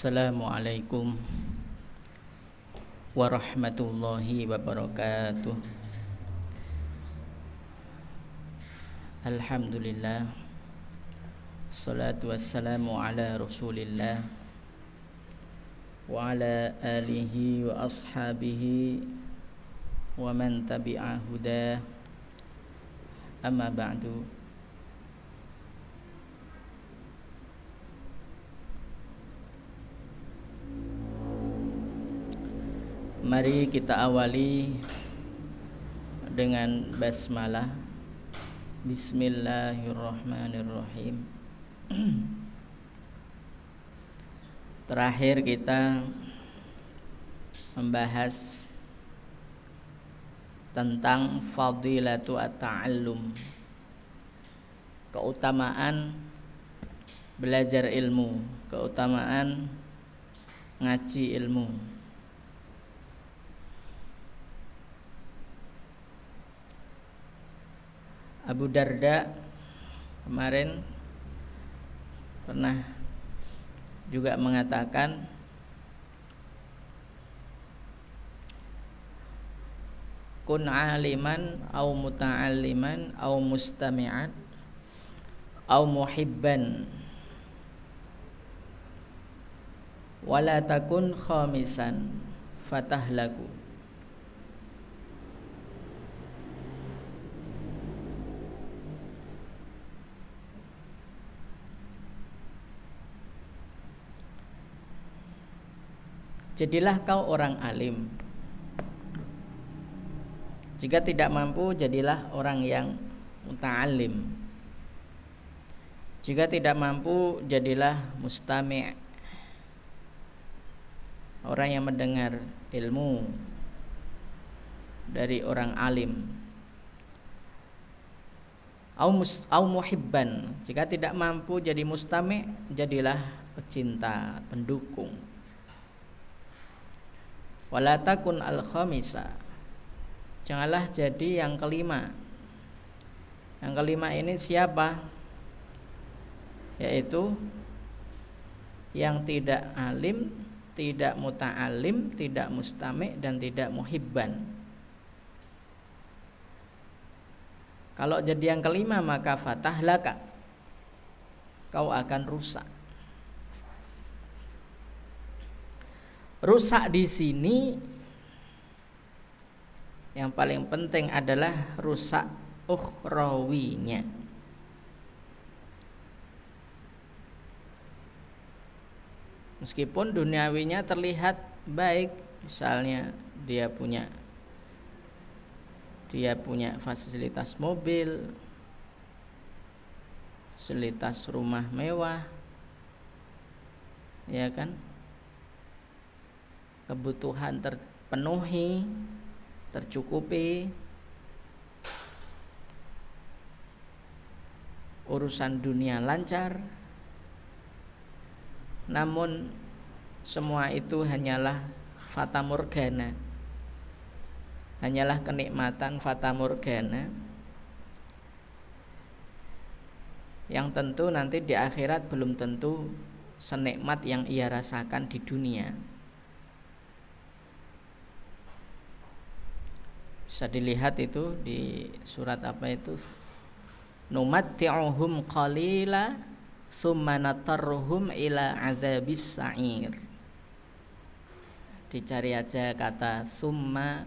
Bismillahirrahmanirrahim Assalamualaikum warahmatullahi wabarakatuh. Alhamdulillah. Salatu wassalamu ala rasulillah Wa ala alihi wa ashabihi Wa man tabi'a huda Amma ba'du Mari kita awali dengan basmalah. Bismillahirrahmanirrahim. Terakhir kita membahas tentang fadilatu at-ta'allum. Keutamaan belajar ilmu, keutamaan ngaji ilmu. Abu Darda kemarin pernah juga mengatakan kun aliman au muta'alliman au mustami'an au muhibban. Wala takun khamisan fatahlaku Jadilah kau orang alim. Jika tidak mampu, jadilah orang yang muta'alim. Jika tidak mampu, jadilah mustami' Orang yang mendengar ilmu dari orang alim. Au, muhibban. Jika tidak mampu jadi mustami', jadilah pecinta, pendukung wala takun al khamisa janganlah jadi yang kelima. Yang kelima ini siapa? Yaitu yang tidak alim tidak muta'alim tidak mustami dan tidak muhibban. Kalau jadi yang kelima maka fatahlaka. Kau akan rusak rusak di sini yang paling penting adalah rusak ukhrawinya. Meskipun duniawinya terlihat baik misalnya dia punya dia punya fasilitas mobil fasilitas rumah mewah ya kan kebutuhan terpenuhi, tercukupi, urusan dunia lancar, namun semua itu hanyalah fata morgana, hanyalah kenikmatan fata morgana. Yang tentu nanti di akhirat belum tentu senikmat yang ia rasakan di dunia. Bisa dilihat itu di surat apa itu? Numatti'uhum qalila summa natarruhum ila azabis sa'ir. Dicari aja kata summa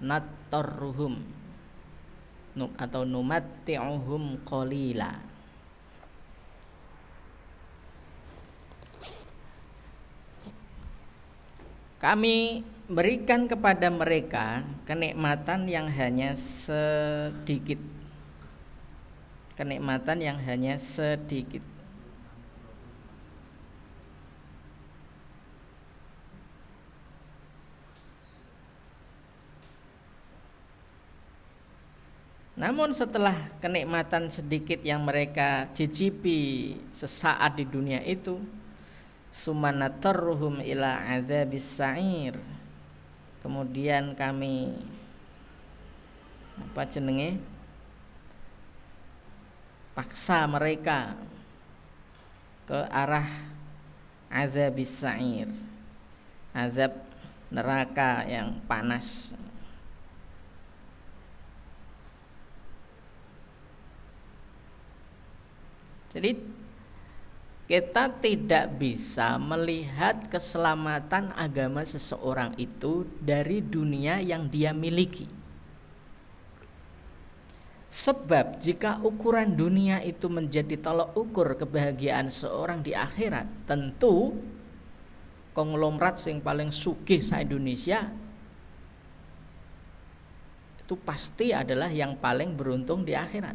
natarruhum. Atau numatti'uhum qalila. Kami berikan kepada mereka kenikmatan yang hanya sedikit. Kenikmatan yang hanya sedikit. Namun setelah kenikmatan sedikit yang mereka cicipi sesaat di dunia itu Sumanatarruhum ila azabis sa'ir kemudian kami apa jenenge? Paksa mereka ke arah azab sa'ir azab neraka yang panas. Jadi kita tidak bisa melihat keselamatan agama seseorang itu dari dunia yang dia miliki. Sebab jika ukuran dunia itu menjadi tolok ukur kebahagiaan seorang di akhirat, tentu konglomerat yang paling sugih sa Indonesia itu pasti adalah yang paling beruntung di akhirat.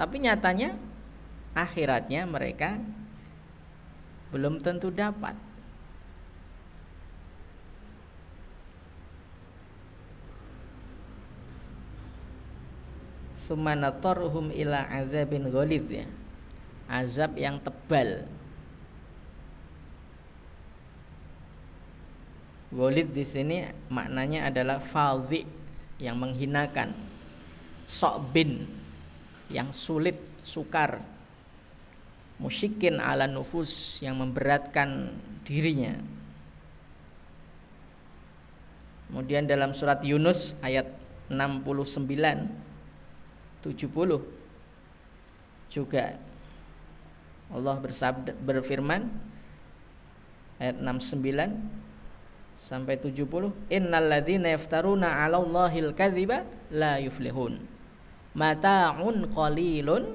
Tapi nyatanya akhiratnya mereka belum tentu dapat. Sumanatorhum ila azabin ghalidh ya. Azab yang tebal. Ghalidh di sini maknanya adalah fadhi yang menghinakan. Sok bin yang sulit, sukar musyikin ala nufus yang memberatkan dirinya. Kemudian dalam surat Yunus ayat 69 70 juga Allah bersabda berfirman ayat 69 sampai 70 innal ladzina yaftaruna 'ala Allahil kadziba la yuflihun mata'un qalilun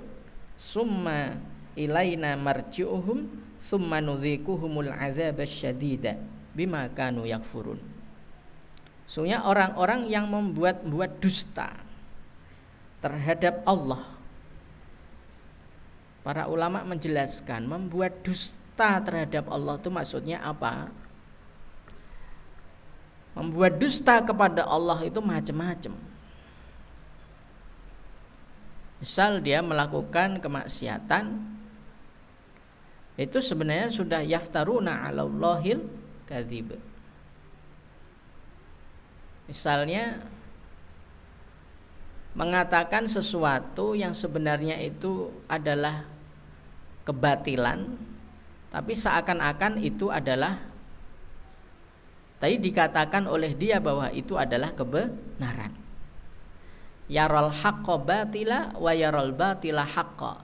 summa ilaina marji'uhum summa nudzikuhumul azab syadida bima kanu yakfurun. Sungguhnya orang-orang yang membuat buat dusta terhadap Allah. Para ulama menjelaskan membuat dusta terhadap Allah itu maksudnya apa? Membuat dusta kepada Allah itu macam-macam. Misal dia melakukan kemaksiatan itu sebenarnya sudah yaftaruna 'alallahil kadzib. Misalnya mengatakan sesuatu yang sebenarnya itu adalah kebatilan tapi seakan-akan itu adalah tadi dikatakan oleh dia bahwa itu adalah kebenaran. Yaral haqqo batila wa yaral batila haqqo.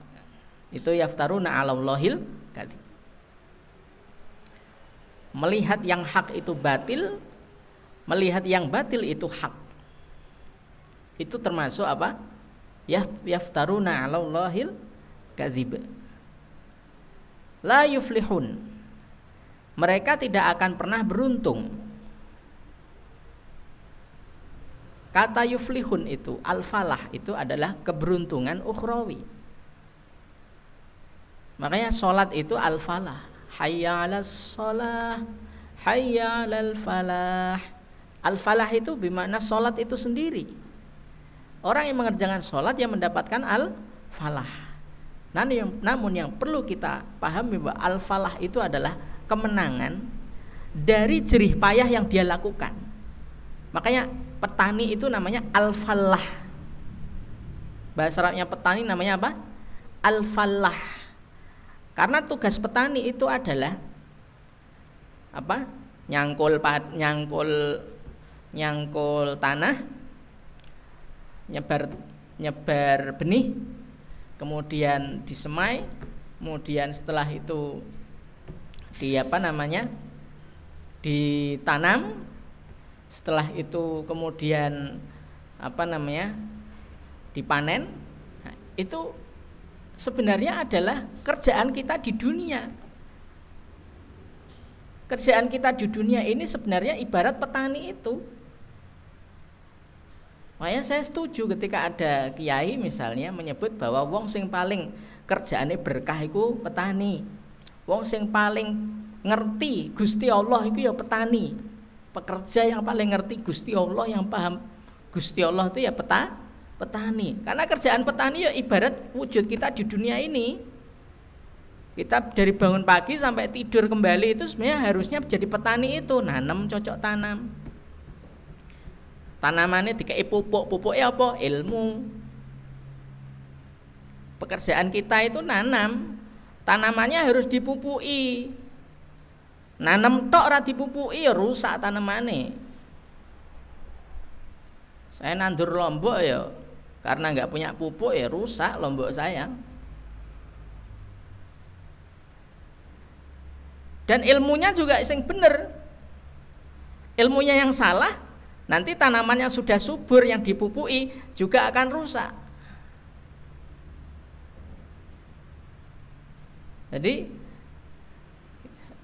Itu yaftaruna 'alallahil Melihat yang hak itu batil, melihat yang batil itu hak. Itu termasuk apa? Yaftaruna 'alallahil kadzib. La yuflihun. Mereka tidak akan pernah beruntung. Kata yuflihun itu al-falah itu adalah keberuntungan ukhrawi. Makanya sholat itu al-falah. Hayya 'alas shalah, hayya 'alal falah. Al-falah itu bermakna sholat itu sendiri. Orang yang mengerjakan sholat yang mendapatkan al-falah. Namun yang, namun yang perlu kita pahami bahwa al-falah itu adalah kemenangan dari jerih payah yang dia lakukan. Makanya petani itu namanya al-falah. Bahasa Arabnya petani namanya apa? Al-falah karena tugas petani itu adalah apa? Nyangkul nyangkul nyangkul tanah, nyebar nyebar benih, kemudian disemai, kemudian setelah itu di apa namanya? ditanam, setelah itu kemudian apa namanya? dipanen. Nah, itu sebenarnya adalah kerjaan kita di dunia. Kerjaan kita di dunia ini sebenarnya ibarat petani itu. Makanya saya setuju ketika ada kiai misalnya menyebut bahwa wong sing paling kerjaannya berkah itu petani. Wong sing paling ngerti Gusti Allah itu ya petani. Pekerja yang paling ngerti Gusti Allah yang paham Gusti Allah itu ya petani petani. Karena kerjaan petani ya ibarat wujud kita di dunia ini. Kita dari bangun pagi sampai tidur kembali itu sebenarnya harusnya jadi petani itu nanam cocok tanam. Tanamannya dikai pupuk, pupuknya apa? Ilmu. Pekerjaan kita itu nanam. Tanamannya harus dipupui. Nanam tok ora dipupui ya rusak tanamannya. Saya nandur lombok ya karena nggak punya pupuk ya rusak lombok saya. Dan ilmunya juga sing bener. Ilmunya yang salah, nanti tanaman yang sudah subur yang dipupui juga akan rusak. Jadi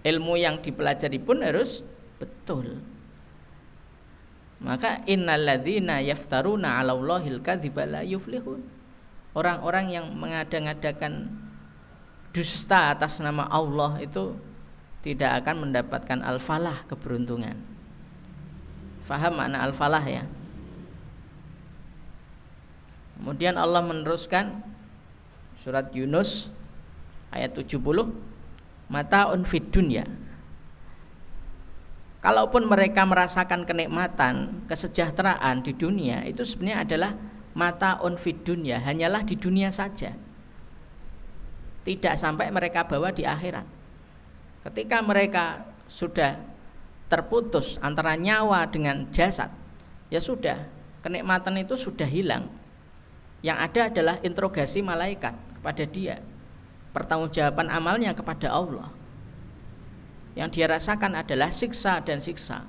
ilmu yang dipelajari pun harus betul. Maka innalladzina yaftaruna 'alallahil kadziba la yuflihun. Orang-orang yang mengada-ngadakan dusta atas nama Allah itu tidak akan mendapatkan al-falah keberuntungan. Faham makna al-falah ya? Kemudian Allah meneruskan surat Yunus ayat 70 mata unfid dunya kalaupun mereka merasakan kenikmatan kesejahteraan di dunia itu sebenarnya adalah mata unfid dunya hanyalah di dunia saja. Tidak sampai mereka bawa di akhirat. Ketika mereka sudah terputus antara nyawa dengan jasad ya sudah kenikmatan itu sudah hilang. Yang ada adalah interogasi malaikat kepada dia pertanggungjawaban amalnya kepada Allah. Yang dia rasakan adalah siksa dan siksa.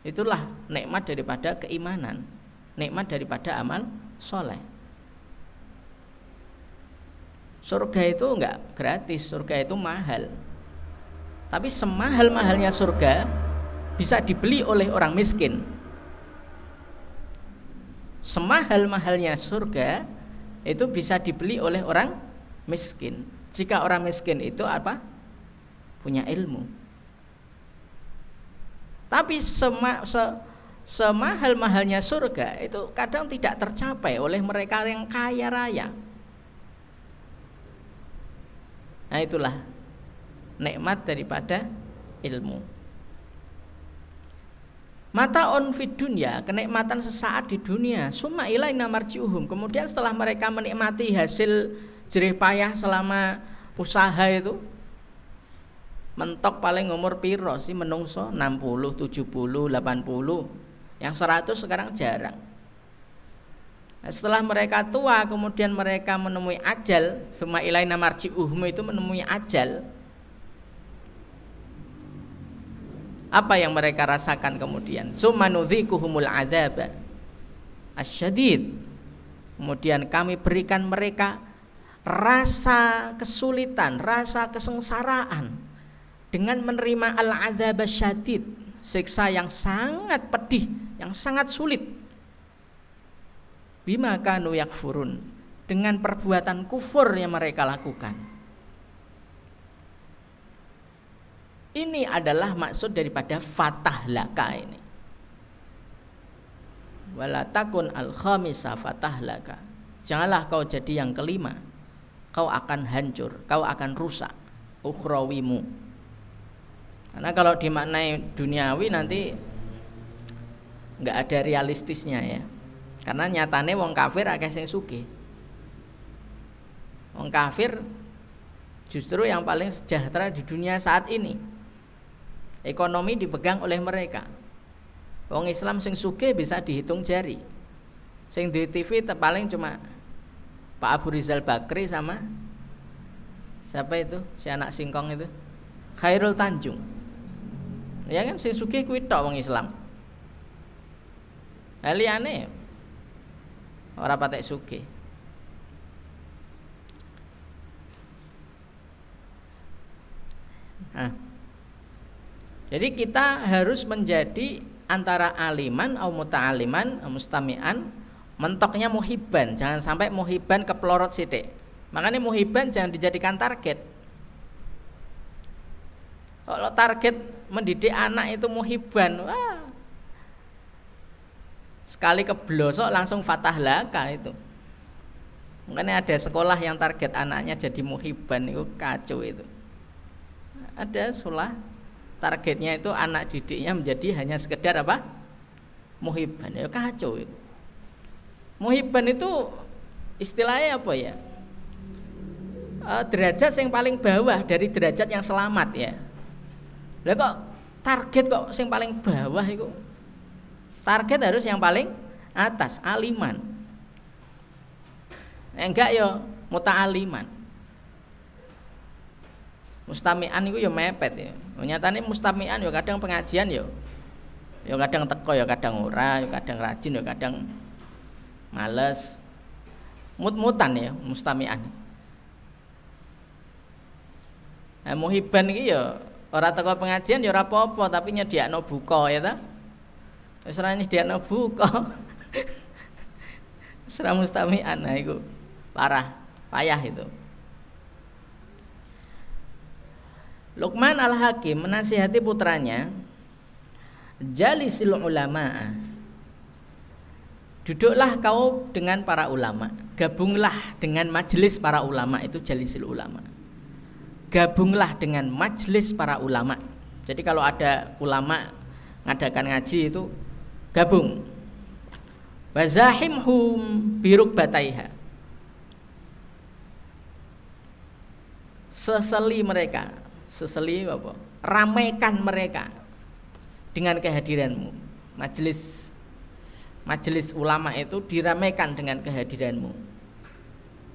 Itulah nikmat daripada keimanan, nikmat daripada amal soleh. Surga itu enggak gratis, surga itu mahal. Tapi semahal-mahalnya surga bisa dibeli oleh orang miskin. Semahal-mahalnya surga itu bisa dibeli oleh orang miskin. Jika orang miskin itu apa? Punya ilmu. Tapi sema, se, semahal-mahalnya surga itu kadang tidak tercapai oleh mereka yang kaya raya. Nah itulah nikmat daripada ilmu. Mata on fid dunya, kenikmatan sesaat di dunia. Summa ilaina marji'uhum. Kemudian setelah mereka menikmati hasil jerih payah selama usaha itu mentok paling umur piro sih menungso? 60, 70, 80 yang 100 sekarang jarang. Nah, setelah mereka tua kemudian mereka menemui ajal semua ilaina marji'uhum itu menemui ajal. Apa yang mereka rasakan kemudian? Sumanudhikuhumul azab asyadid. Kemudian kami berikan mereka rasa kesulitan, rasa kesengsaraan dengan menerima al-azab syadid, siksa yang sangat pedih, yang sangat sulit. Bima kanu yakfurun dengan perbuatan kufur yang mereka lakukan. Ini adalah maksud daripada fatah laka ini. Walatakun al khamisa fatah laka. Janganlah kau jadi yang kelima kau akan hancur, kau akan rusak ukhrawimu. Karena kalau dimaknai duniawi nanti nggak ada realistisnya ya. Karena nyatane wong kafir akeh sing sugih. Wong kafir justru yang paling sejahtera di dunia saat ini. Ekonomi dipegang oleh mereka. Wong Islam sing sugih bisa dihitung jari. Sing di TV paling cuma Pak Abu Rizal Bakri sama siapa itu si anak singkong itu Khairul Tanjung ya kan si Suki kuwi tok wong Islam. Aliane ora patek Suki Nah, jadi kita harus menjadi antara aliman atau muta'aliman, mustami'an mentoknya muhibban jangan sampai muhibban pelorot sidik. Makanya muhibban jangan dijadikan target kalau target mendidik anak itu muhibban wah. Sekali keblosok langsung fatah laka itu. Makanya ada sekolah yang target anaknya jadi muhibban itu kacau itu. Ada sekolah targetnya itu anak didiknya menjadi hanya sekedar apa? Muhibban ya kacau itu. Muhibban itu istilahnya apa ya? uh, derajat yang paling bawah dari derajat yang selamat ya. Lah kok target kok yang paling bawah itu? Target harus yang paling atas, aliman. Enggak yo muta'aliman. Mustamian itu ya mepet ya. Nyatane mustamian ya kadang pengajian ya. Ya kadang teko ya kadang ora, ya kadang rajin ya kadang males. Mut-mutan ya mustamian. Nah, muhiban iki ya ora teko pengajian ya ora apa-apa tapi nyediakno buka ya ta. Wis ora nyediakno buka. Ora mustamian nah iku parah, payah itu. Luqman Al-Hakim menasihati putranya, "Jalisil ulama." Duduklah kau dengan para ulama, gabunglah dengan majelis para ulama itu jalisil ulama. Gabunglah dengan majelis para ulama. Jadi kalau ada ulama ngadakan ngaji itu gabung. Wazahimhum biruk bataiha. Seseli mereka, seseli apa? Ramaikan mereka dengan kehadiranmu. Majelis majelis ulama itu diramaikan dengan kehadiranmu.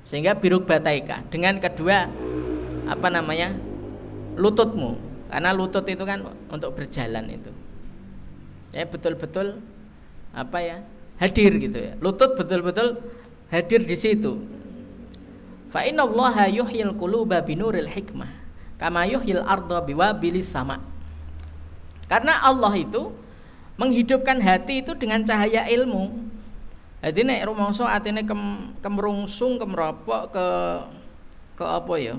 Sehingga biruk bataika dengan kedua apa namanya? lututmu. Karena lutut itu kan untuk berjalan itu. Ya betul-betul apa ya? hadir gitu ya. Lutut betul-betul hadir di situ. Fa innallaha yuhyil quluba binuril hikmah kama yuhyil ardo biwabilis sama karena Allah itu menghidupkan hati itu dengan cahaya ilmu jadi nek rumangsa atine kem, kemrungsung kemropok ke ke apa ya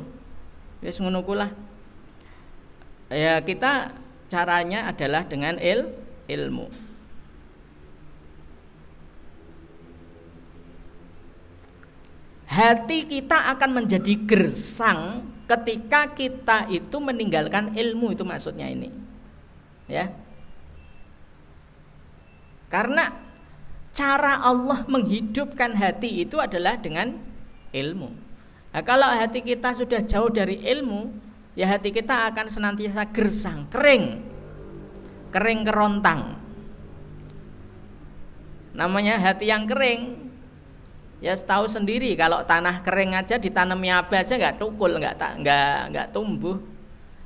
wis ngono ya kita caranya adalah dengan il, ilmu. Hati kita akan menjadi gersang ketika kita itu meninggalkan ilmu itu maksudnya ini. Ya. Karena cara Allah menghidupkan hati itu adalah dengan ilmu nah, kalau hati kita sudah jauh dari ilmu ya hati kita akan senantiasa gersang kering. Kering kerontang. Namanya hati yang kering ya tahu sendiri kalau tanah kering aja ditanami apa aja nggak tukul nggak nggak nggak tumbuh.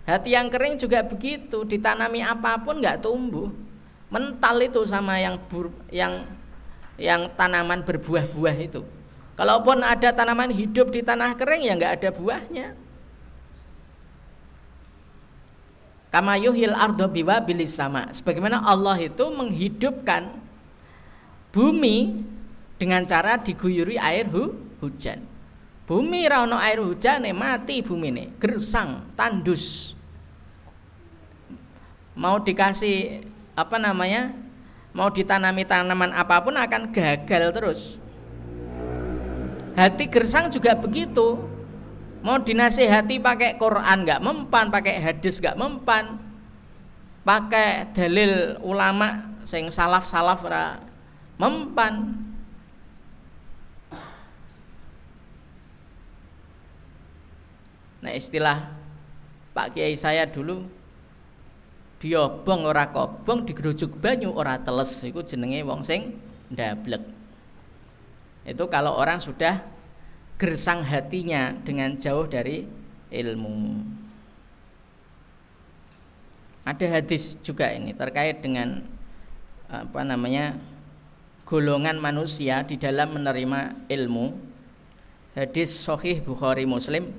Hati yang kering juga begitu ditanami apa pun nggak tumbuh. Mental itu sama yang bur, yang yang tanaman berbuah-buah itu kalaupun ada tanaman hidup di tanah kering ya nggak ada buahnya kama yuhil ardo biwa bilis sama sebagaimana Allah itu menghidupkan bumi dengan cara diguyuri air hu, hujan. Bumi rano air hujan mati bumi nih, gersang, tandus. Mau dikasih apa namanya? Mau ditanami tanaman apa pun akan gagal terus. Hati gersang juga begitu. Mau dinasehati pakai Quran nggak mempan, pakai hadis nggak mempan, pakai dalil ulama sing salaf-salaf mempan. Nah istilah Pak Kiai saya dulu diobong ora kobong digerujuk banyu ora teles. Itu jenenge wong sing ndablek itu kalau orang sudah gersang hatinya dengan jauh dari ilmu. Ada hadis juga ini terkait dengan apa namanya golongan manusia di dalam menerima ilmu. Hadis sahih Bukhari Muslim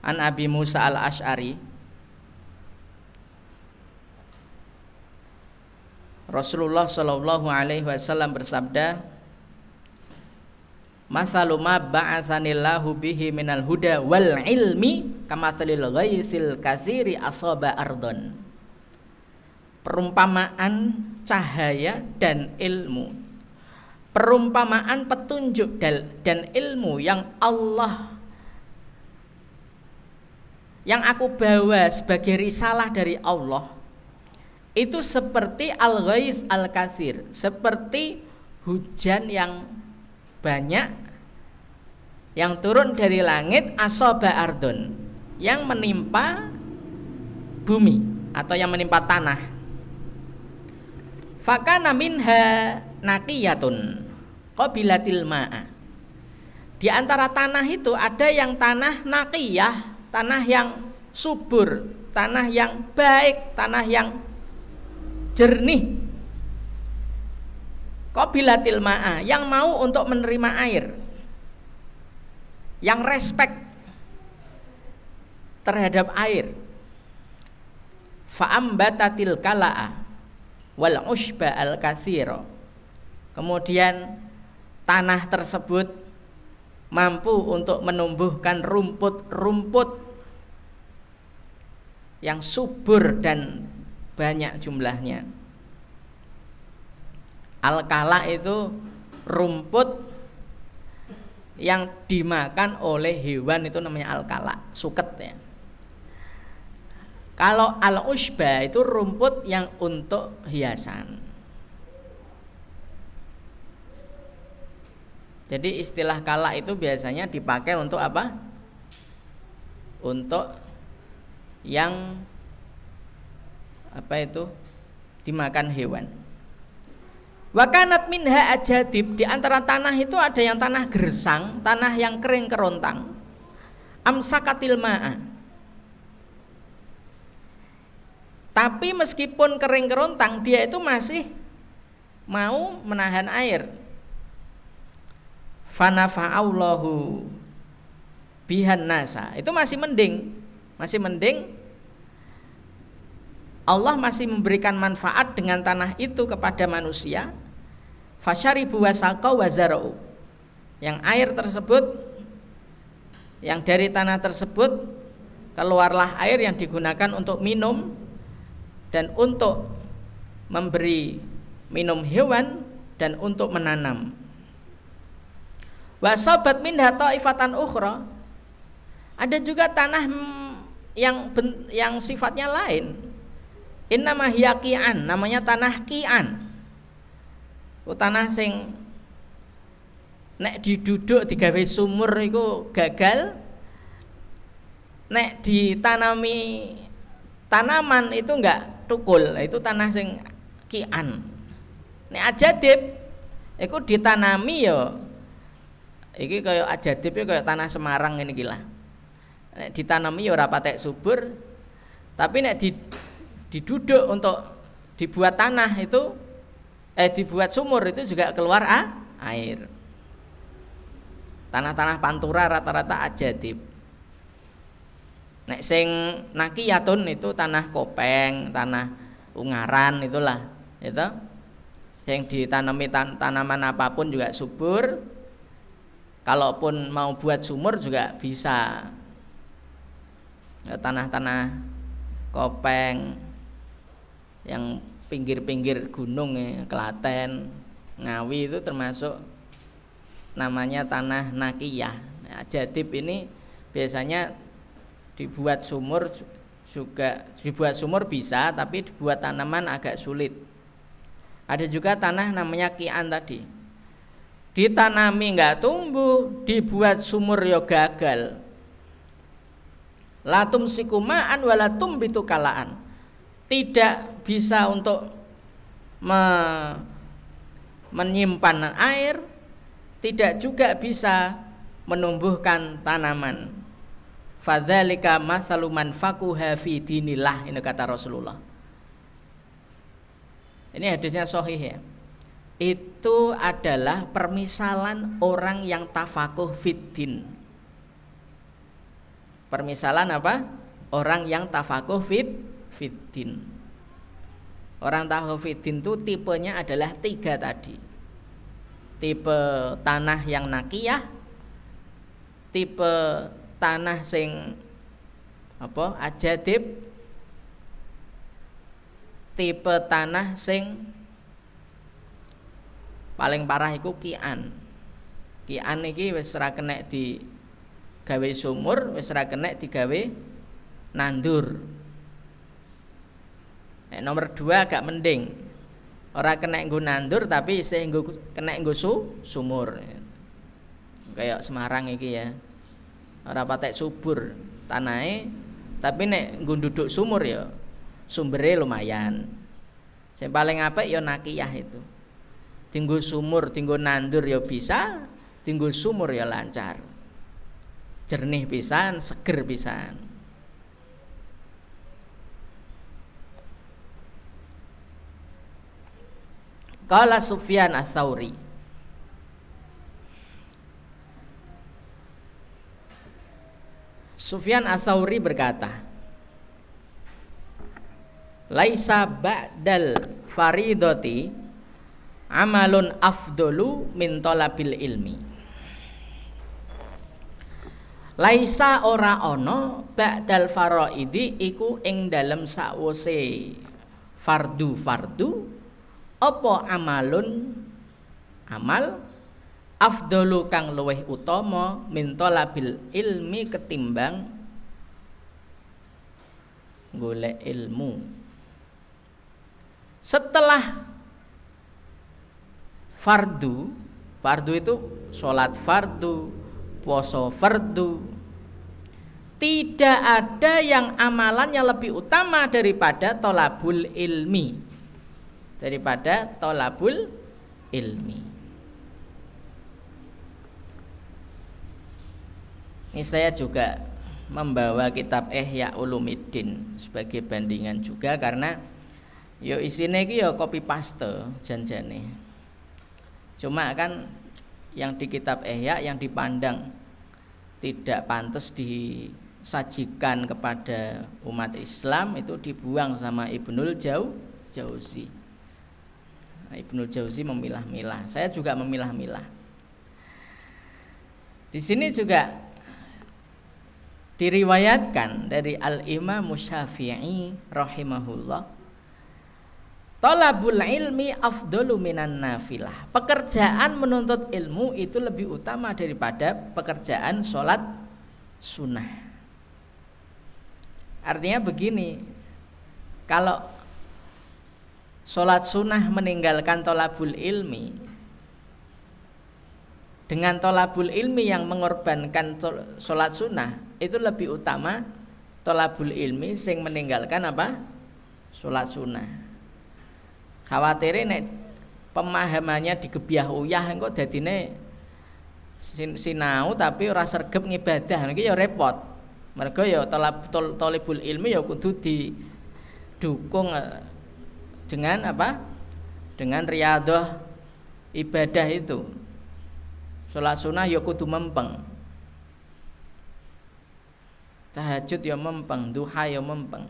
An Abi Musa al Ashari Rasulullah Shallallahu Alaihi Wasallam bersabda Masalu ma ba'athanillahu bihi minal huda wal ilmi kamasalil ghaisil kasiri asaba ardon. Perumpamaan cahaya dan ilmu. Perumpamaan petunjuk dan ilmu yang Allah yang aku bawa sebagai risalah dari Allah itu seperti al ghaith al kasir seperti hujan yang banyak yang turun dari langit asoba ardun yang menimpa bumi atau yang menimpa tanah. Fakana minha naqiyatun qabilatil ma'a. Di antara tanah itu ada yang tanah naqiyah tanah yang subur tanah yang baik tanah yang jernih qabilatil ma'a yang mau untuk menerima air. Yang respect terhadap air. Fa'ambatatil kala'a wal ushba al kathiro. Kemudian tanah tersebut mampu untuk menumbuhkan rumput-rumput yang subur dan banyak jumlahnya Al-kala itu rumput yang dimakan oleh hewan itu namanya al-kala, suket ya. Kalau al-usba itu rumput yang untuk hiasan. Jadi istilah kala itu biasanya dipakai untuk apa? Untuk yang apa itu dimakan hewan. Wakanat minha ajadib di antara tanah itu ada yang tanah gersang, tanah yang kering kerontang. Amsakatil ma'a. Tapi meskipun kering kerontang, dia itu masih mau menahan air. Fanafa'allahu bihan nasa. Itu masih mending. Masih mending Allah masih memberikan manfaat dengan tanah itu kepada manusia. Fasyaribu wasaqau wazara'u yang air tersebut yang dari tanah tersebut keluarlah air yang digunakan untuk minum. Dan untuk memberi minum hewan dan untuk menanam. Wasabat min ifatan ukhra. Ada juga tanah yang yang sifatnya lain Innama hiya ki'an, namanya tanah ki'an. Oh, tanah sing nek diduduk digawe sumur itu gagal. Nek ditanami tanaman itu enggak tukul, itu tanah sing ki'an. Nek ajadib itu ditanami ya iki kaya ajadib ya kaya tanah Semarang ini gila. Nek ditanami ya ora patek subur, tapi nek di diduduk untuk dibuat tanah itu eh dibuat sumur itu juga keluar ah, air. Tanah-tanah pantura rata-rata ajadib. Nek sing nakiyatun itu tanah kopeng, tanah ungaran itulah, itu. Sing ditanami tan tanaman apa pun juga subur. Kalaupun mau buat sumur juga bisa. Ya, tanah-tanah kopeng, yang pinggir-pinggir gunung ya, Klaten, Ngawi itu termasuk namanya tanah nakiyah. Nah, jadib ini biasanya dibuat sumur juga dibuat sumur bisa tapi dibuat tanaman agak sulit. Ada juga tanah namanya kian tadi. Ditanami nggak tumbuh, dibuat sumur yo ya gagal. Latum sikumaan walatum bitu kalaan. Tidak bisa untuk me, menyimpan air, tidak juga bisa menumbuhkan tanaman. Fadzalika masaluman fakuha fi dinillah ini kata Rasulullah. Ini hadisnya sahih ya. Itu adalah permisalan orang yang tafakuh fiddin. Permisalan apa? Orang yang tafakuh fit fiddin. Orang tahfidin itu tipenya adalah tiga tadi. Tipe tanah yang nakiyah, tipe tanah sing apa ajadib, tipe tanah sing paling parah iku kian. Kian iki wis ora kena di gawe sumur, wis ora kena digawe nandur. Nek nomor dua agak mending. Orang kena nggo nandur tapi isih nggo kena nggo su, sumur. kayak Semarang iki ya. Ora patek subur tanahnya tapi nek nggo duduk sumur ya sumbernya lumayan. Yang paling apik ya nakiyah itu. Tinggu sumur, tinggu nandur ya bisa, tinggu sumur ya lancar. Jernih pisan, seger pisan. Kala Sufyan Ats-Tsauri Sufyan Ats-Tsauri berkata Laisa ba'dal faridoti amalun afdolu min talabil ilmi. Laisa ora ono ba'dal faraidi iku ing dalem sakwuse fardu-fardu apa amalun? Amal afdalu kang luweh utama min talabil ilmi ketimbang golek ilmu. Setelah fardu fardu itu sholat fardu puasa fardu tidak ada yang amalannya lebih utama daripada tolabul ilmi daripada tolabul ilmi. Ini saya juga membawa kitab Ihya Ulumuddin sebagai bandingan juga karena yo isine iki yo copy paste janjane. Cuma kan yang di kitab Ihya yang dipandang tidak pantas disajikan kepada umat Islam itu dibuang sama Ibnul Jau Jauzi. Ibnu Jauzi memilah-milah. Saya juga memilah-milah. Di sini juga diriwayatkan dari Al-Imam Syafi'i rahimahullah Talabul ilmi afdalu minan nafilah. Pekerjaan menuntut ilmu itu lebih utama daripada pekerjaan sholat sunnah. Artinya begini, kalau sholat sunnah meninggalkan tolabul ilmi. Dengan tolabul ilmi yang mengorbankan sholat sunnah itu lebih utama tolabul ilmi sing meninggalkan apa? Sholat sunnah. Khawatir nek pemahamannya digebiah uyah engko dadine sinau tapi ora sergep ngibadah. Iki ya repot. Mereka ya tolab tolibul ilmi ya kudu didukung dengan apa? Dengan riadoh ibadah itu. Sholat sunnah ya kudu mempeng. Tahajud ya mempeng, duha ya mempeng.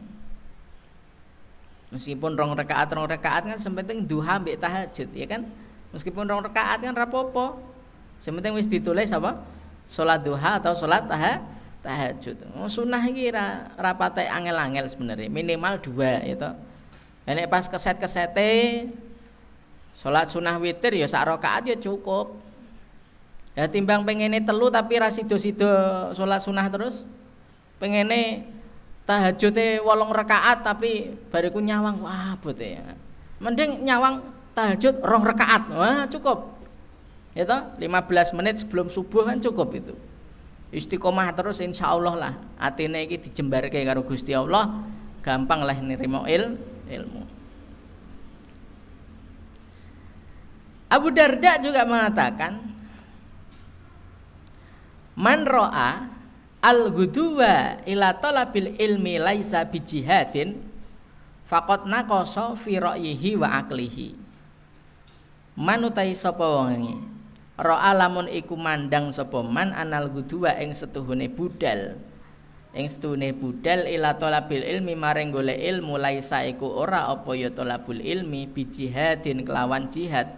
Meskipun rong rakaat rong rakaat kan sepenting duha mbek tahajud ya kan. Meskipun rong rakaat kan rapopo. Sepenting wis ditulis apa? Sholat duha atau sholat taha, tahajud. Oh, sunnah iki ra angel-angel sebenarnya, minimal dua itu. Nek pas keset-kesete salat sunah witir ya sak rakaat ya cukup. Ya timbang pengene telu tapi ra sida-sida salat sunah terus. Pengene tahajute wolong rakaat tapi bariku nyawang wah bote ya. Mending nyawang tahajud rong rakaat. Wah cukup. Ya toh 15 menit sebelum subuh kan cukup itu. Istiqomah terus insya Allah lah. Atine iki dijembarke karo Gusti Allah, gampang lah nirimo il ilmu. Abu Darda juga mengatakan Man ro'a al-guduwa ila talabil ilmi laisa bijihadin faqad naqasa fi ra'yihi wa aqlihi. Man utai sapa wonge ro'a lamun iku mandang sapa man anal guduwa ing setuhune budal ing stune budal ila talabil ilmi maring golek ilmu laisa iku ora apa ya talabul ilmi bi jihadin kelawan jihad.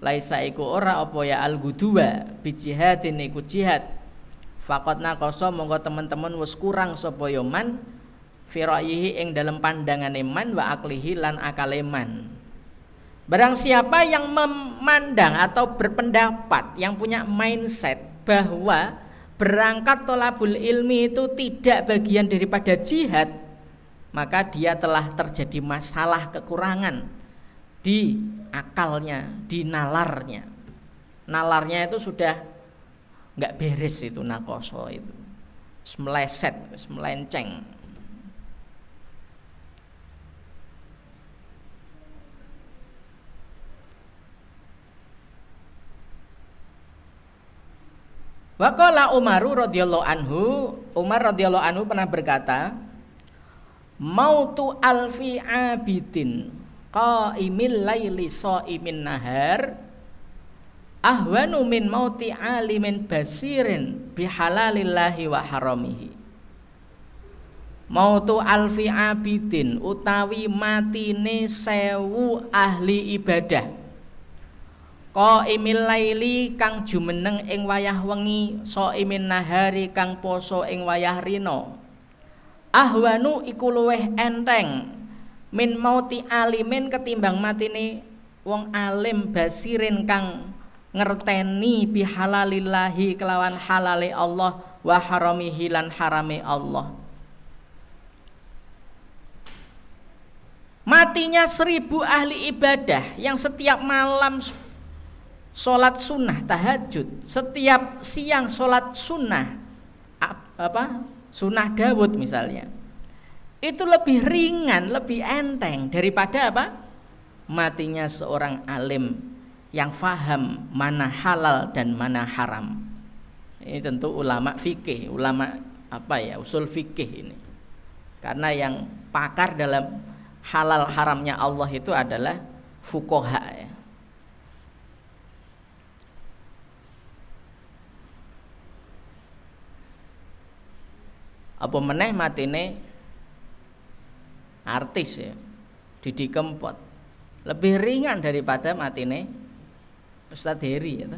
Laisa iku ora apa ya al gudua bi jihadin iku jihad. Faqat naqasa monggo teman-teman wis kurang sapa ya man firayihi ing dalam pandangan man wa aklihi lan akale man. Barang siapa yang memandang atau berpendapat yang punya mindset bahwa berangkat tolabul ilmi itu tidak bagian daripada jihad maka dia telah terjadi masalah kekurangan di akalnya, di nalarnya. Nalarnya itu sudah nggak beres itu nakoso itu meleset melenceng Waqala Umaru radhiyallahu anhu, Umar radhiyallahu anhu pernah berkata, "Mautu alfi abidin qaimil laili shaimin nahar ahwanu min mauti alimin basirin bihalalillahi wa haramihi." Mautu alfi abidin utawi matine sewu ahli ibadah Qaimil laili kang jumeneng ing wayah wengi, imin nahari kang poso ing wayah rino. Ahwanu iku luweh enteng min mauti alimin ketimbang matine wong alim basirin kang ngerteni bihalalillahi kelawan halale Allah wa haramihi lan harame Allah. Matinya seribu ahli ibadah yang setiap malam Sholat sunnah tahajud. Setiap siang sholat sunnah apa? Sunnah Dawud misalnya. Itu lebih ringan, lebih enteng Daripada apa? Matinya seorang alim Yang faham mana halal dan mana haram. Ini tentu ulama fikih Ulama apa ya usul fikih ini. Karena yang pakar dalam halal haramnya Allah itu adalah fukoha ya apa meneh matine artis ya? Didi Kempot. Lebih ringan daripada matine Ustadz Heri ya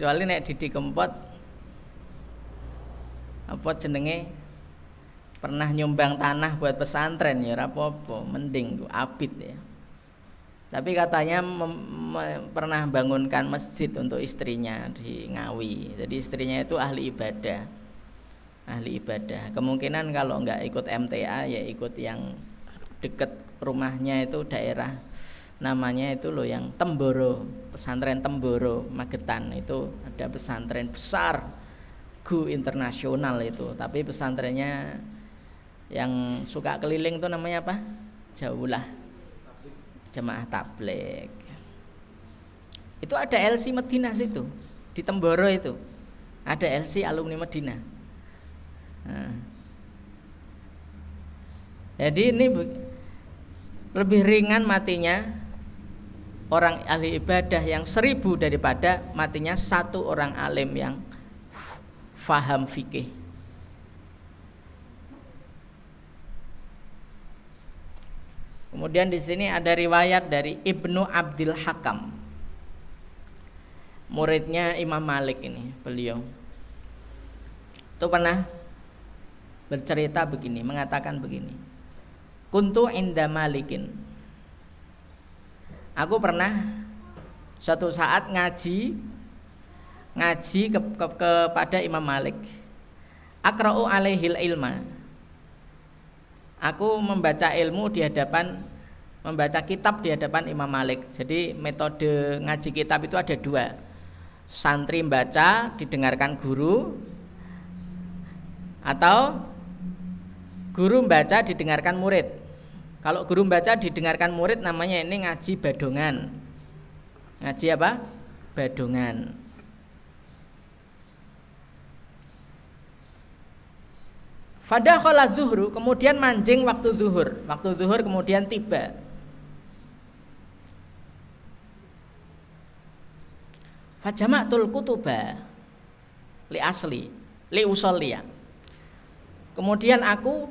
kecuali nek Didi Kempot apa jenenge pernah nyumbang tanah buat pesantren ya? Apa-apa mending apit ya tapi katanya pernah bangunkan masjid untuk istrinya di Ngawi. Jadi istrinya itu ahli ibadah. Ahli ibadah. Kemungkinan kalau nggak ikut MTA ya ikut yang deket rumahnya itu daerah namanya itu loh yang Temboro, pesantren Temboro, Magetan itu ada pesantren besar Gu internasional itu, tapi pesantrennya yang suka keliling itu namanya apa? Jauhlah jemaah tablik itu ada LC Medina situ di Temboro itu. Ada LC alumni Medina. Nah. jadi ini lebih ringan matinya orang ahli ibadah yang seribu daripada matinya satu orang alim yang faham fikih Kemudian di sini ada riwayat dari Ibnu Abdul Hakam. Muridnya Imam Malik ini, beliau. Itu pernah bercerita begini, mengatakan begini. Kuntu inda Malikin. Aku pernah suatu saat ngaji ngaji ke, ke, kepada Imam Malik. Akra'u alaihil ilma aku membaca ilmu di hadapan membaca kitab di hadapan Imam Malik. Jadi metode ngaji kitab itu ada dua. Santri membaca didengarkan guru atau guru membaca didengarkan murid. Kalau guru membaca didengarkan murid namanya ini ngaji badongan. Ngaji apa? Badongan. Fadakhala zuhru kemudian mancing waktu zuhur. Waktu zuhur kemudian tiba. Fajamatul kutuba li asli li usolliya. Kemudian aku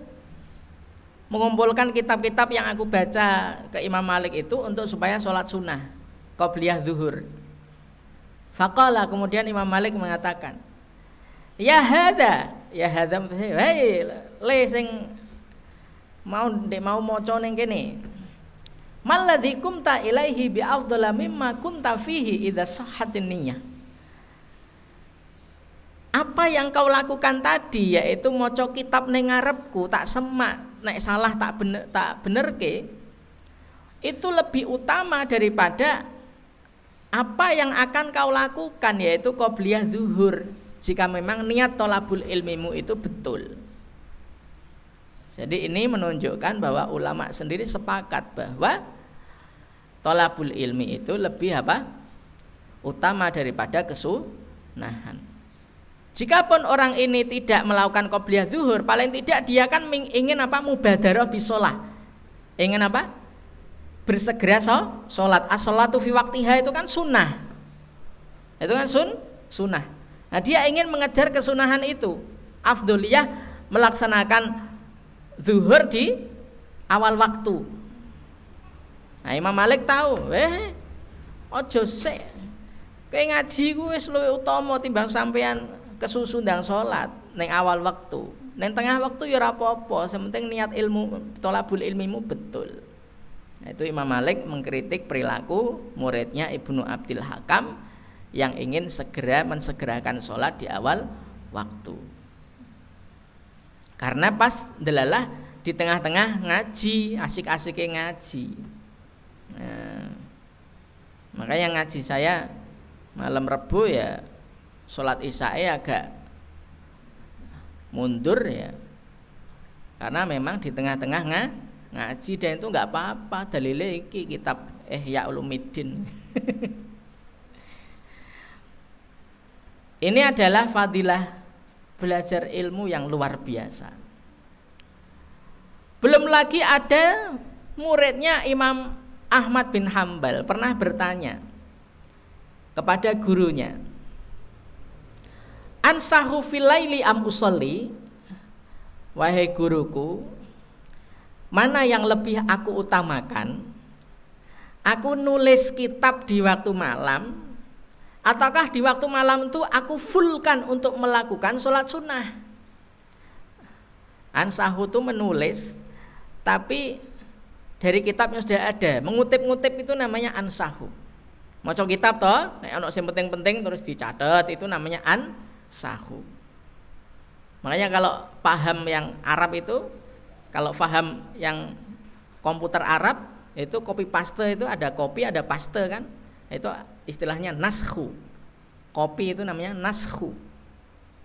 mengumpulkan kitab-kitab yang aku baca ke Imam Malik itu untuk supaya sholat sunnah qobliyah zuhur. Faqala kemudian Imam Malik mengatakan, Ya hada, ya hada hei le sing mau dek mau maca ning kene. Malladzi kumta ilaihi bi afdhala mimma kunta fihi idza sahhatin niyyah. Apa yang kau lakukan tadi yaitu maca kitab ning ngarepku tak semak nek salah tak bener tak benerke itu lebih utama daripada apa yang akan kau lakukan yaitu qobliyah zuhur jika memang niat tolabul ilmimu itu betul. Jadi ini menunjukkan bahwa ulama sendiri sepakat bahwa tolabul ilmi itu lebih apa? Utama daripada kesunahan. Jikapun orang ini tidak melakukan qobliyah zuhur, paling tidak dia kan ingin apa? Mubadarah bisolah. Ingin apa? Bersegera so, sholat. As-sholatu fi waktiha itu kan sunnah. Itu kan sun, sunnah. Nah, dia ingin mengejar kesunahan itu. Afdoliyah melaksanakan zuhur di awal waktu. Nah, Imam Malik tahu, eh ojo sik. Kayak ngaji gue luwih utama timbang sampean kesusu ndang salat ning awal waktu. Neng tengah waktu ya apa-apa, sementing niat ilmu tolabul ilmimu betul. Nah, itu Imam Malik mengkritik perilaku muridnya Ibnu Abdul Hakam yang ingin segera mensegerakan sholat di awal waktu. Karena pas delalah di tengah-tengah ngaji asik-asik ngaji. Nah, makanya ngaji saya malam rebu ya sholat isya agak mundur ya. Karena memang di tengah-tengah ngaji dan itu nggak apa-apa. Dalilnya kitab eh ya ulumidin Ini adalah fadilah belajar ilmu yang luar biasa. Belum lagi ada muridnya Imam Ahmad bin Hambal pernah bertanya kepada gurunya, Ansahu filaili am usolli Wahai guruku Mana yang lebih aku utamakan Aku nulis kitab di waktu malam Ataukah di waktu malam itu aku fullkan untuk melakukan sholat sunnah? Ansahu itu menulis, tapi dari kitabnya sudah ada. Mengutip-ngutip itu namanya ansahu. Mau kitab toh, nek ono yang penting-penting terus dicatat itu namanya ansahu. Makanya kalau paham yang Arab itu, kalau paham yang komputer Arab itu copy paste itu ada copy ada paste kan? Itu istilahnya nashu. Kopi itu namanya nashu.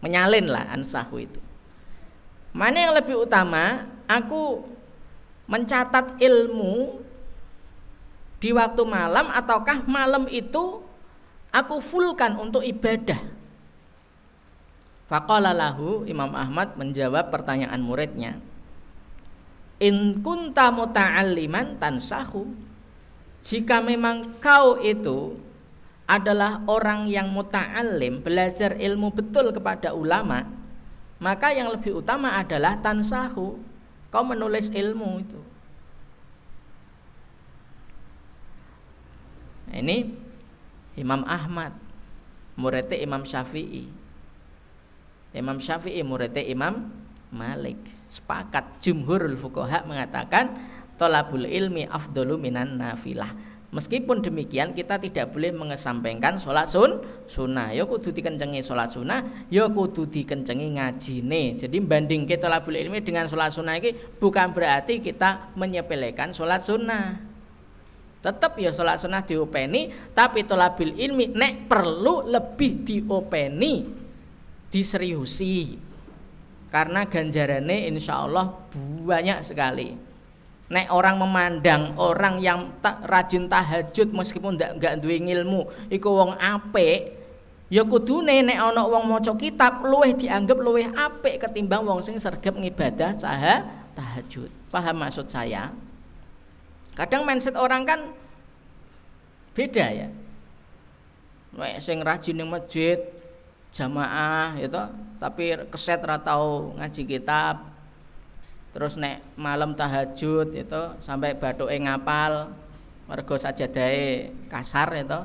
Menyalin lah ansahu itu. Mana yang lebih utama? Aku mencatat ilmu di waktu malam ataukah malam itu aku fullkan untuk ibadah? Faqala lahu Imam Ahmad menjawab pertanyaan muridnya. In kunta muta'alliman tansahu. Jika memang kau itu adalah orang yang muta'alim belajar ilmu betul kepada ulama maka yang lebih utama adalah tansahu kau menulis ilmu itu. Nah, ini Imam Ahmad muridnya Imam Syafi'i. Imam Syafi'i muridnya Imam Malik. Sepakat jumhurul fuqaha mengatakan tolabul ilmi afdolu minan nafilah Meskipun demikian kita tidak boleh mengesampingkan sholat sun sunnah. Ya kudu dikencengi sholat sunnah, ya kudu dikencengi ngajine. Jadi banding kita labul ilmi dengan sholat sunnah ini bukan berarti kita menyepelekan sholat sunnah. Tetap ya sholat sunnah diopeni, tapi tolabil ilmi nek perlu lebih diopeni, diseriusi. Karena ganjarannya insya Allah banyak sekali. Nek orang memandang orang yang tak rajin tahajud meskipun ndak nggak duwe ilmu, iku wong apik, ya kudune nek ana wong maca kitab luweh dianggap luweh apik ketimbang wong sing sergap ngibadah saha tahajud. Paham maksud saya? Kadang mindset orang kan beda ya. Nek sing rajin ning masjid jamaah gitu, tapi keset ra tau ngaji kitab, terus nek malam tahajud itu sampai bathuke ngapal mergo sajadahe kasar itu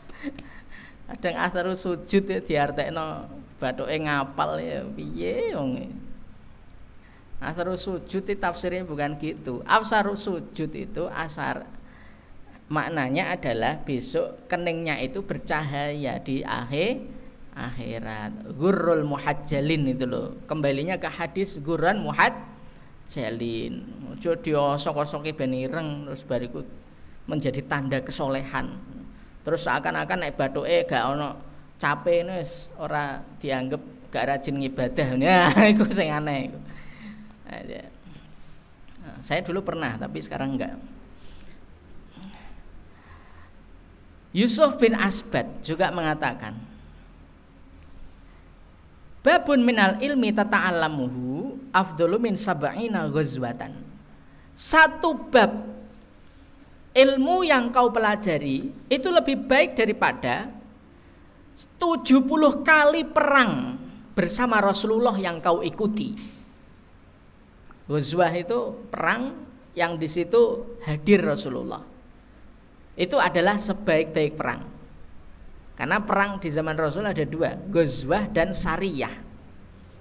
kadang asar sujud ya diartekno bathuke ngapal ya piye wong asar sujud itu tafsirnya bukan gitu. Asar sujud itu asar maknanya adalah besok keningnya itu bercahaya di akhir akhirat. Gurrul muhajjalin itu loh. Kembalinya ke hadis gurran muhajjalin. Ojo diosok-osoki ben ireng terus bariku menjadi tanda kesolehan. Terus seakan-akan naik eh gak ono capek wis ora dianggap gak rajin ngibadah. Itu sing aneh ya. nah, saya dulu pernah tapi sekarang enggak. Yusuf bin Asbad juga mengatakan Babun minal ilmi tata'allamuhu afdalu min sab'ina ghazwatan. Satu bab ilmu yang kau pelajari itu lebih baik daripada 70 kali perang bersama Rasulullah yang kau ikuti. Ghazwah itu perang yang di situ hadir Rasulullah. Itu adalah sebaik-baik perang. Karena perang di zaman Rasul ada dua, Ghazwah dan Sariyah.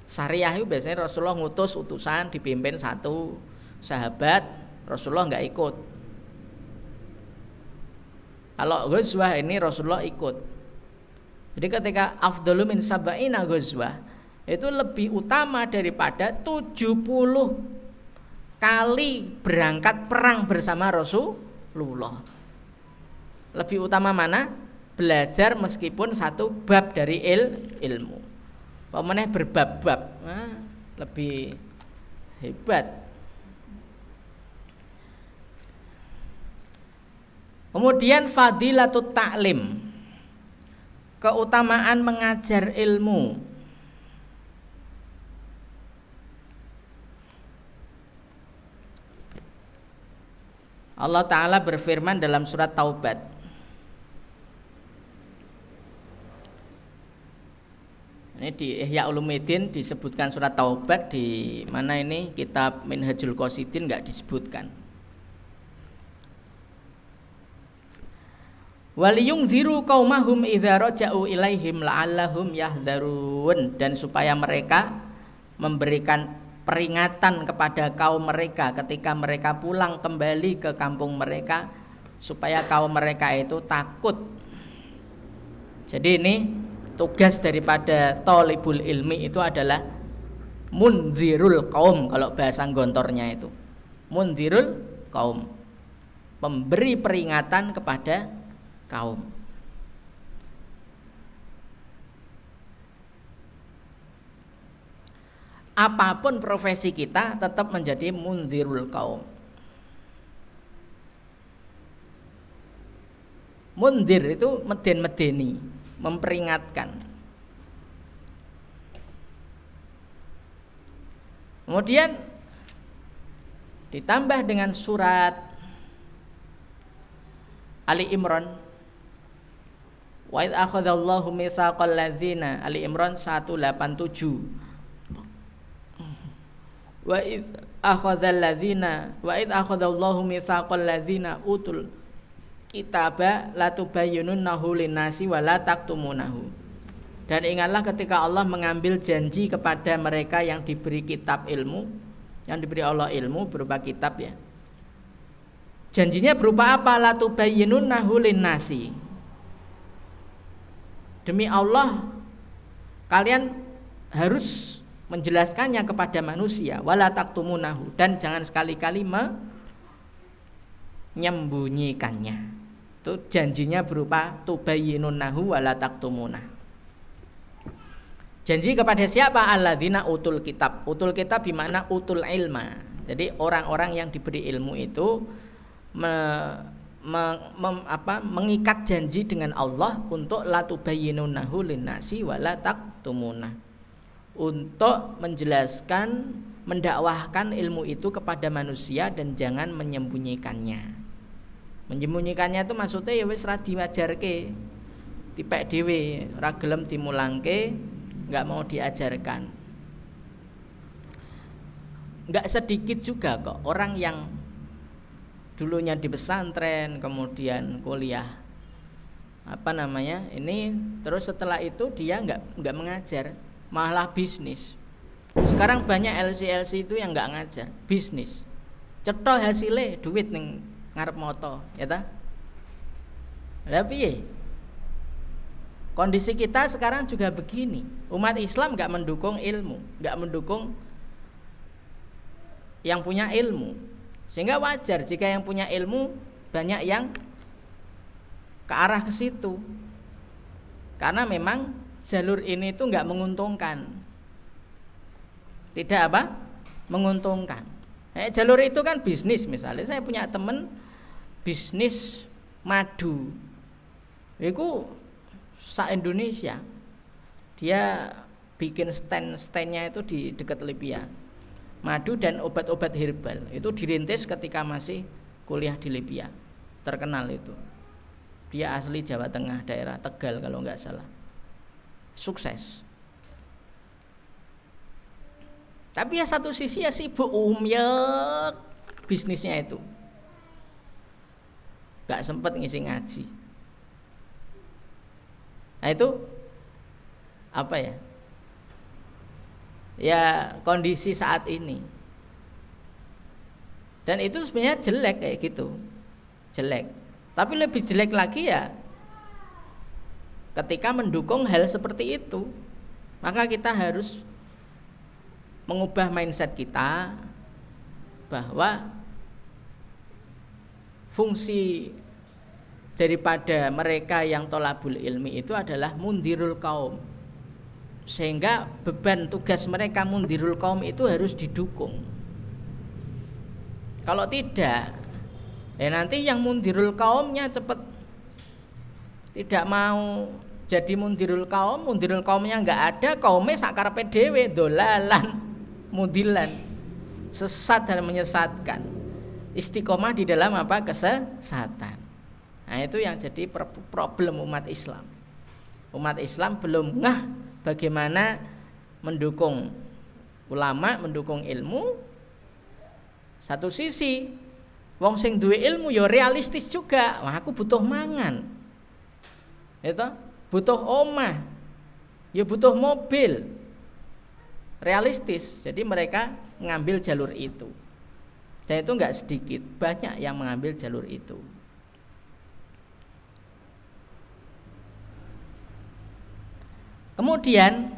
Sariyah itu biasanya Rasulullah ngutus utusan dipimpin satu sahabat, Rasulullah nggak ikut. Kalau Ghazwah ini Rasulullah ikut. Jadi ketika afdalu min sab'ina Ghazwah itu lebih utama daripada 70 kali berangkat perang bersama Rasulullah. Lebih utama mana? Belajar meskipun satu bab dari il, ilmu. Pemenang berbab-bab, nah, lebih hebat. Kemudian fadilatut taklim. Keutamaan mengajar ilmu. Allah Ta'ala berfirman dalam surat Taubat Ini di Ihya Ulumuddin disebutkan surat Taubat di mana ini kitab Minhajul Qasidin nggak disebutkan. Waliyung ziru kaumahum idza raja'u ilaihim la'allahum yahdharun dan supaya mereka memberikan peringatan kepada kaum mereka ketika mereka pulang kembali ke kampung mereka supaya kaum mereka itu takut. Jadi ini tugas daripada tolibul ilmi itu adalah munzirul kaum kalau bahasa gontornya itu. Munzirul kaum memberi peringatan kepada kaum. Apa pun profesi kita tetap menjadi munzirul kaum mundir itu meden-medeni memperingatkan. Kemudian ditambah dengan surat Ali Imran Wa id akhadallahu mitsaqal ladzina Ali Imran 187 Wa id akhadzal ladzina wa id akhadallahu mitsaqal ladzina utul kitaba latubayyinunnahu linnasi wa la taktumunahu. Dan ingatlah ketika Allah mengambil janji kepada mereka yang diberi kitab ilmu, yang diberi Allah ilmu berupa kitab ya. Janjinya berupa apa? Latubayyinunnahu linnasi. Demi Allah kalian harus menjelaskannya kepada manusia wala taktumunahu dan jangan sekali-kali menyembunyikannya. Itu janjinya berupa tubayyinunnahu wala taktumunah. Janji kepada siapa? Alladzina utul kitab. Utul kitab di mana utul ilma. Jadi orang-orang yang diberi ilmu itu me, me, me, apa, mengikat janji dengan Allah untuk la tubayyinunnahu linnasi wala taktumunah. Untuk menjelaskan mendakwahkan ilmu itu kepada manusia dan jangan menyembunyikannya menyembunyikannya itu maksudnya ya wis ra diwajarke. Tipek dhewe ora gelem dimulangke nggak mau diajarkan. Nggak sedikit juga kok orang yang dulunya di pesantren kemudian kuliah apa namanya ini terus setelah itu dia nggak nggak mengajar malah bisnis. Sekarang banyak LC LC itu yang nggak ngajar bisnis. Cetok hasilnya duit nih ngarep moto ya ta tapi kondisi kita sekarang juga begini umat Islam nggak mendukung ilmu nggak mendukung yang punya ilmu sehingga wajar jika yang punya ilmu banyak yang ke arah ke situ. Karena memang jalur ini itu nggak menguntungkan. Tidak apa? Menguntungkan. Eh, jalur itu kan bisnis misalnya. Saya punya teman bisnis madu. Itu sa Indonesia. Dia bikin stand-standnya itu di dekat Libya. Madu dan obat-obat herbal itu dirintis ketika masih kuliah di Libya. Terkenal itu. Dia asli Jawa Tengah, daerah Tegal kalau nggak salah. Sukses. Tapi ya satu sisi ya sibuk umyek bisnisnya itu. Gak sempet ngisi ngaji. Nah itu apa ya? Ya kondisi saat ini. Dan itu sebenarnya jelek kayak gitu. Jelek. Tapi lebih jelek lagi ya ketika mendukung hal seperti itu. Maka kita harus mengubah mindset kita bahwa fungsi daripada mereka yang tolabul ilmi itu adalah mundirul kaum. Sehingga beban tugas mereka mundirul kaum itu harus didukung. Kalau tidak ya nanti yang mundirul kaumnya cepat. Tidak mau jadi mundirul kaum mundirul kaumnya nggak ada kaumnya sakar pdw dolalan mudilan sesat dan menyesatkan. Istiqomah di dalam apa? Kesesatan. Nah itu yang jadi problem umat Islam. Umat Islam belum ngah bagaimana mendukung ulama mendukung ilmu. Satu sisi wong sing duwe ilmu ya realistis juga. Wah aku butuh mangan. Itu butuh omah. Ya butuh mobil realistis. Jadi mereka mengambil jalur itu. Dan itu enggak sedikit, banyak yang mengambil jalur itu. Kemudian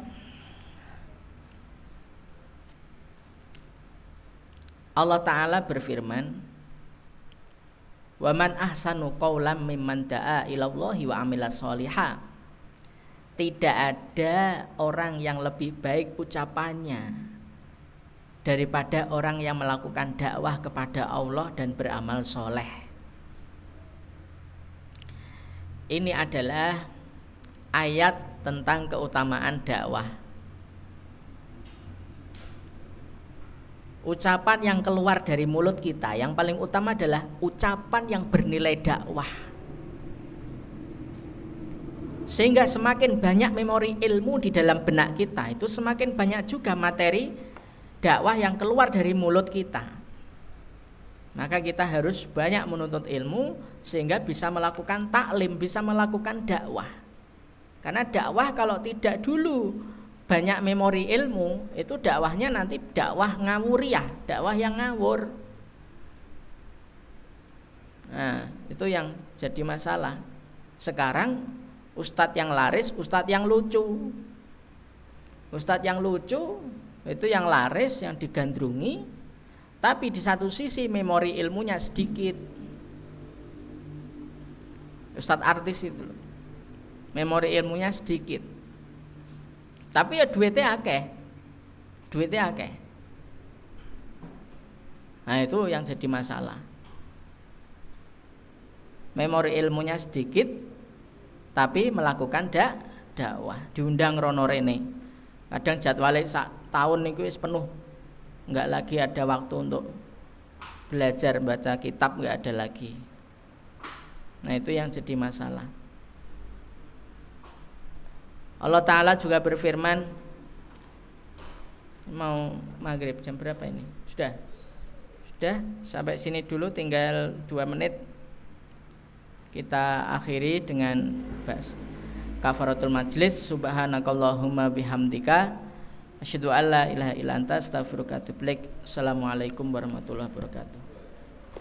Allah taala berfirman, "Wa man ahsanu qawlan mimman da'a ila Allahi wa amila sholihah." Tidak ada orang yang lebih baik ucapannya daripada orang yang melakukan dakwah kepada Allah dan beramal soleh. Ini adalah ayat tentang keutamaan dakwah. Ucapan yang keluar dari mulut kita yang paling utama adalah ucapan yang bernilai dakwah sehingga semakin banyak memori ilmu di dalam benak kita itu semakin banyak juga materi dakwah yang keluar dari mulut kita. Maka kita harus banyak menuntut ilmu sehingga bisa melakukan taklim bisa melakukan dakwah. Karena dakwah kalau tidak dulu banyak memori ilmu itu dakwahnya nanti dakwah ngawuriah dakwah yang ngawur. Nah itu yang jadi masalah. Sekarang Ustadz yang laris, ustadz yang lucu. Ustadz yang lucu itu yang laris, yang digandrungi, tapi di satu sisi memori ilmunya sedikit. Ustadz artis itu Memori ilmunya sedikit. Tapi ya duitnya akeh. Duitnya akeh. Nah, itu yang jadi masalah. Memori ilmunya sedikit, tapi melakukan dak dakwah. Diundang rono rene. Kadang jadwalnya tahun wis penuh. Nggak lagi ada waktu untuk belajar baca kitab nggak ada lagi. Nah itu yang jadi masalah. Allah Ta'ala juga berfirman mau maghrib jam berapa ini? Sudah. Sudah sampai sini dulu tinggal dua menit kita akhiri dengan kafaratul majlis. Subhanakallahumma bihamdika. Asyhadu alla ilaha illa anta astaghfiruka wa atubu assalamualaikum warahmatullahi wabarakatuh